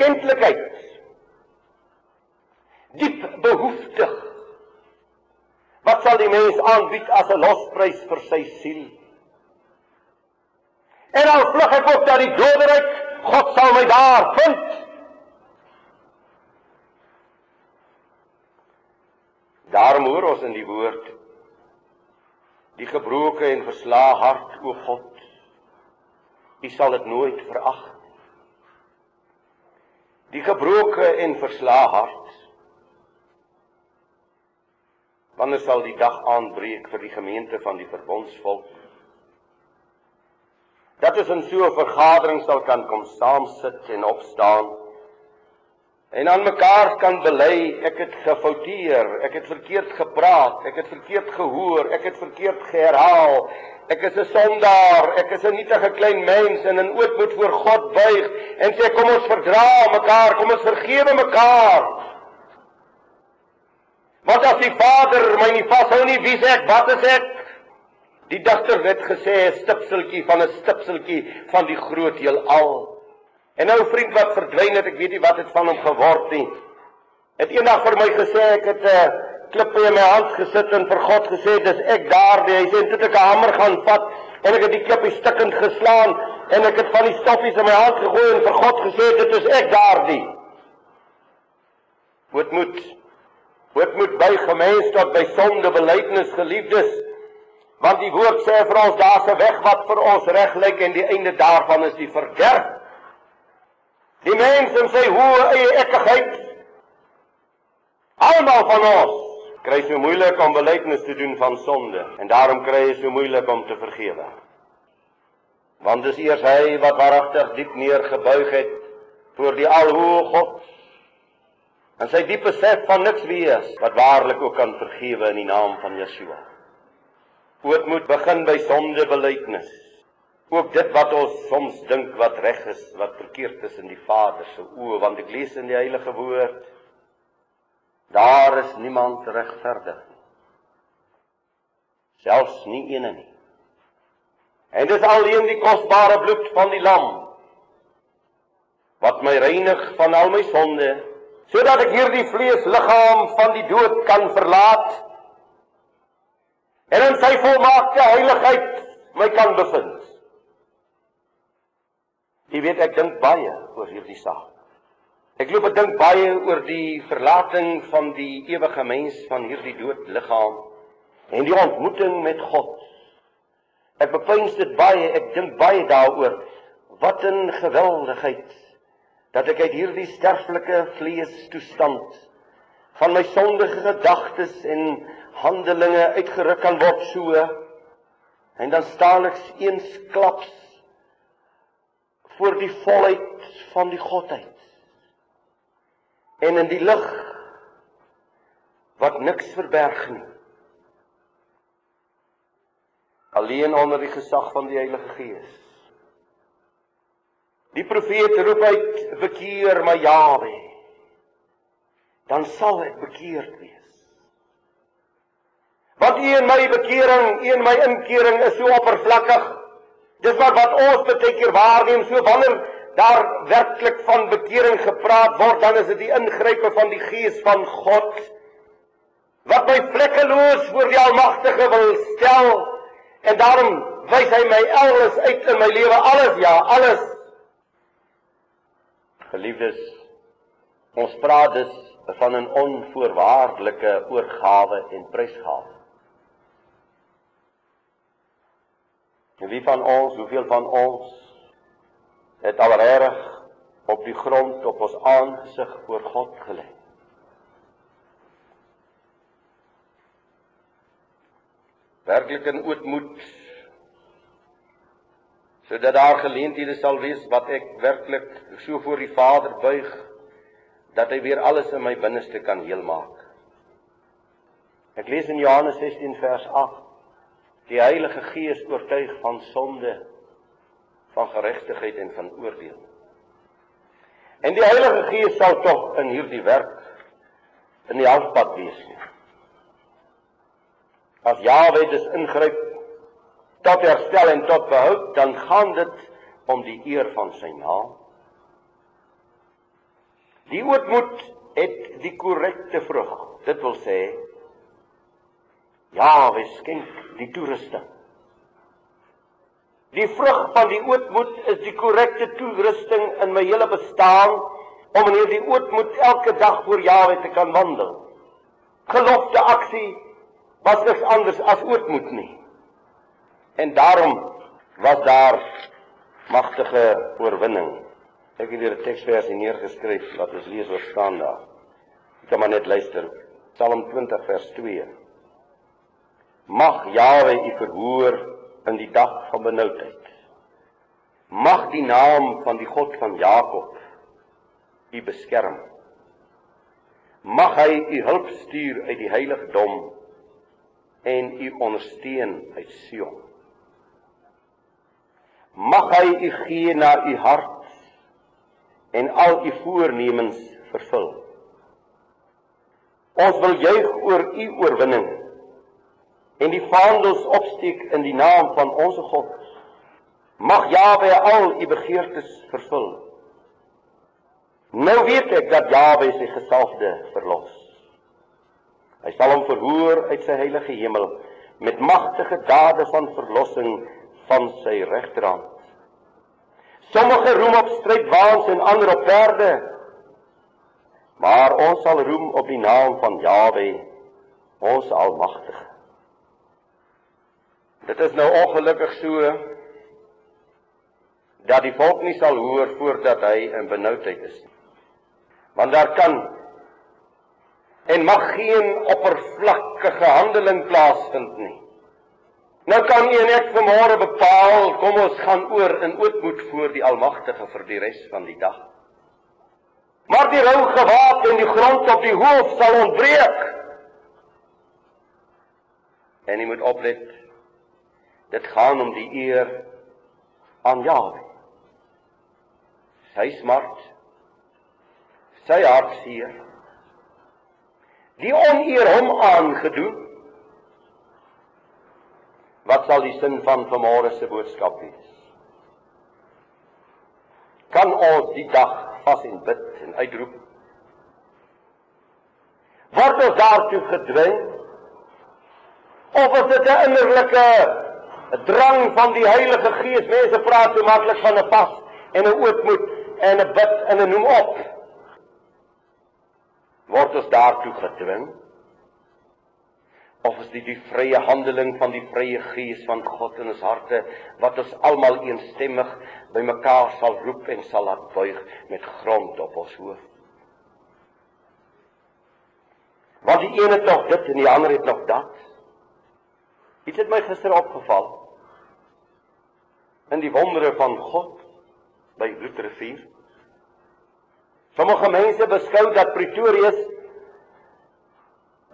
erkenklikheid. Diep behoeftig. Wat sal die mens aanbied as 'n losprys vir sy siel? En al vlug ek op na die doderyk, God sal my daar vind. Daarom hoor ons in die woord die gebroke en verslae hart o God. U sal dit nooit verag. Die gebroke en verslae hart. Wanneer sal die dag aanbreek vir die gemeente van die verbondsvolk? Dat is in so 'n vergadering sal kan kom saam sit en opstaan en aan mekaar kan bely ek het gefouteer, ek het verkeerd gepraat, ek het verkeerd gehoor, ek het verkeerd geherhaal. Ek is 'n sondaar, ek is 'n nietige klein mens en in ootmoed voor God buig en sê kom ons verdra mekaar, kom ons vergewe mekaar. Want as die Vader my nie vashou nie, wie sê ek wat is ek? Die digter het gesê 'n stipseltjie van 'n stipseltjie van die groot heelal. En nou vriend wat verdwyn het, ek weet nie wat het van hom geword nie. Het eendag vir my gesê ek het 'n uh, klip in my hand gesit en vir God gesê dis ek daardie. Hy sê toe ek 'n hamer gaan vat en ek het die klip stukkend geslaan en ek het van die stoffies in my hand gegooi en vir God gesê dit is ek daardie. Wat moet wat moet by gemeenskap by sonde belydenis geliefdes want die woord sê vir ons daar's 'n weg wat vir ons reg lyk en die einde daarvan is die verderf. Die mens in sy hoë eie ekkigheid. Almal van ons kry so moeilik om belydenis te doen van sonde en daarom kry hy so moeilik om te vergewe. Want dis eers hy wat waaragtig diep neergebuig het voor die alhoë God. En sy diepe besef van niks wees wat waarlik ook kan vergewe in die naam van Yeshua. Oot moet begin by sonde belydenis. Ook dit wat ons soms dink wat reg is, wat verkeerd is in die Vader se oë, want ek lees in die Heilige Woord, daar is niemand regverdig nie. Selfs nie eene nie. En dis alleen die kosbare bloed van die lam wat my reinig van al my sonde, sodat ek hierdie vleesliggaam van die dood kan verlaat en in sy volmaakte heiligheid my kan bevind. Weet ek dink baie oor hierdie saak. Ek loop en dink baie oor die verlating van die ewige mens van hierdie dood liggaam en die ontmoeting met God. Ek bepeins dit baie, ek dink baie daaroor wat 'n geweldigheid dat ek uit hierdie sterflike vlees toestand van my sondige gedagtes en handelinge uitgeruk kan word so en dan staan ek eensklaps voor die volheid van die godheid. En in die lig wat niks verberg nie. Alleen onder die gesag van die Heilige Gees. Die profeet roep uit: "Bekeer my Jawe." Dan sal ek bekeerd wees. Wat u in my bekering, u in my inkering is so oppervlakkig. Dis wat wat ons baie keer waarneem, so wanneer daar werklik van bekering gepraat word, dan is dit die ingrype van die Gees van God wat my vlekkeloos voor die Almagtige wil stel en daarom wys hy my alles uit in my lewe, alles ja, alles. Geliefdes, ons praat dus van 'n onvoorwaardelike oorgawe en prysgawe. En wie van ons, hoeveel van ons het al reg op die grond op ons aangesig voor God gelê? Werklik in ootmoed sodat daar geleenthede sal wees wat ek werklik so voor die Vader buig dat hy weer alles in my binneste kan heelmaak. Ek lees in Johannes 16 vers 8 Die Heilige Gees oortuig van sonde, van geregtigheid en van oordeel. En die Heilige Gees sal tog in hierdie werk in die helpad wees. As Jahwe dus ingryp tot herstel en tot behoud, dan gaan dit om die eer van sy naam. Die ootmoed het die korrekte vrug. Dit wil sê ja, we skenk die toerusting. Die vrug van die ootmoed is die korrekte toerusting in my hele bestaan om in hierdie ootmoed elke dag voor Jahwe te kan wandel. Gelofte aksie was niks anders as ootmoed nie. En daarom was daar magtige oorwinning. Ek het hier 'n teksvers neergeskryf wat ons lees wat staan daar. Jy kan maar net luister. Psalm 20 vers 2. Mag Jahwe u verhoor in die dag van benoudheid. Mag die naam van die God van Jakob u beskerm. Mag hy u hulp stuur uit die heiligdom en u ondersteun uit Sion. Mag hy u gee na u hart en al u voornemens vervul. Ons wil juig oor u oorwinning en die vaandels opsteek in die naam van ons God. Mag Jawe al u begeertes vervul. Nou weet ek dat Jawe sy gesalfde verlos. Hy sal hom verhoor uit sy heilige hemel met magtige dade van verlossing van sy regterhand. Sommige roem op strydwaans en ander op perde. Maar ons sal roem op die naam van Jawe, ons Almagtige. Dit is nou ongelukkig so dat die volk nie sal hoor voordat hy in benoudheid is nie. Want daar kan en mag geen oppervlakkige handeling plaasvind nie. Nou kan u en ek vanmôre bepaal, kom ons gaan oor in ootmoed voor die Almagtige vir die res van die dag. Maar die rou gewaad en die grond op die hoof sal ontbreek. En jy moet oplet. Dit gaan om die eer aan Jahwe. Sy smart. Sy hartseer. Die oneer hom aangedoen Wat sal die sin van vanmôre se boodskap wees? Kan ons die dag vas en bid en uitroep? Word ons daartoe gedwing? Of is dit 'n innerlike drang van die Heilige Gees? Mense praat so maklik van 'n vas en 'n ootmoed en 'n bid en 'n noem op. Word ons daartoe gedwing? of is dit die vrye handeling van die vrye gees van God in ons harte wat ons almal eensstemmig bymekaar sal roep en sal laat buig met grond op ons hoof. Want die een het nog dit en die ander het nog dat. Iets het my gister opgeval in die wondere van God by Bloedrivier. Sommige mense beskou dat Pretoria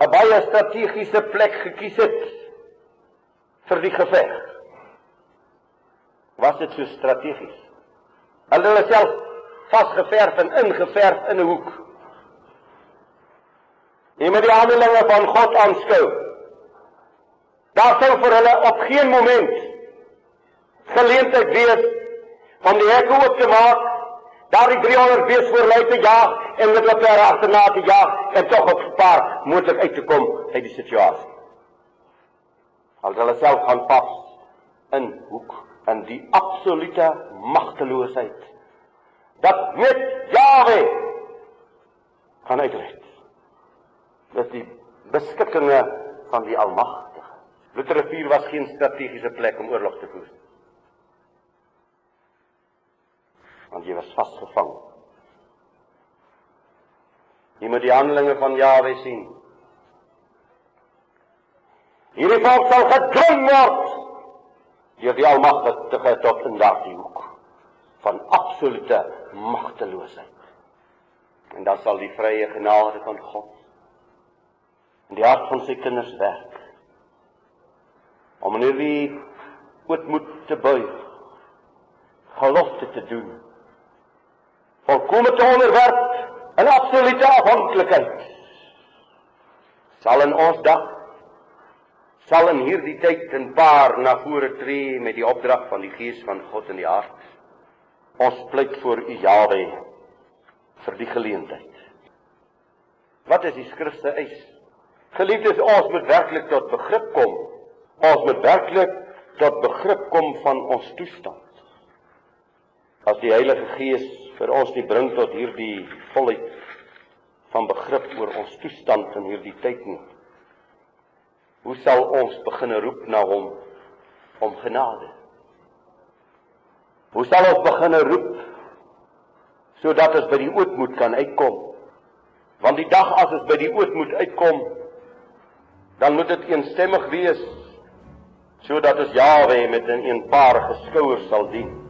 'n baie strategiese plek gekies het vir die geveg. Was dit so strategies? Hulle het self vasgeverf en ingeverf in 'n hoek. Jy moet die handelinge van God aanskou. Daar sou vir hulle op geen moment geleentheid wees om die hekke oop te maak, daar die 300 bees vooruit te jaag en met hulle per agterna te jaag en tog op paar moontlik uit te kom uit die situasie. Al hulle self gaan pas in hoek in die absolute magteloosheid. Dat net Jahwe kan uitred. Dis die beskikkinge van die Almagtige. Luterivier was geen strategiese plek om oorlog te voer. Want jy was vasgevang Jy moet die handelinge van Jahwe sien. Hierdie volk sal gedwing word deur die Almagtige tot in daardie hoek van absolute magteloosheid. En dan sal die vrye genade van God in die hart van sy kinders werk. Om in hierdie ootmoed te buig, gelofte te doen, volkome te onderwerp in absolute afhanklikheid sal in ons dag sal in hierdie tyd 'n paar na vore tree met die opdrag van die gees van God in die hart ons pleit voor u Jawe vir die geleentheid. Wat is die skrif se eis? Geliefdes, ons moet werklik tot begrip kom. Ons moet werklik tot begrip kom van ons toestand. As die Heilige Gees vir ons nie bring tot hierdie volheid van begrip oor ons toestand in hierdie tyd nie. Hoe sal ons begin roep na hom om genade? Hoe sal ons begin roep sodat ons by die ootmoed kan uitkom? Want die dag as ons by die ootmoed uitkom, dan moet dit eensstemmig wees sodat ons Jahwe met 'n eenparige skouer sal dien.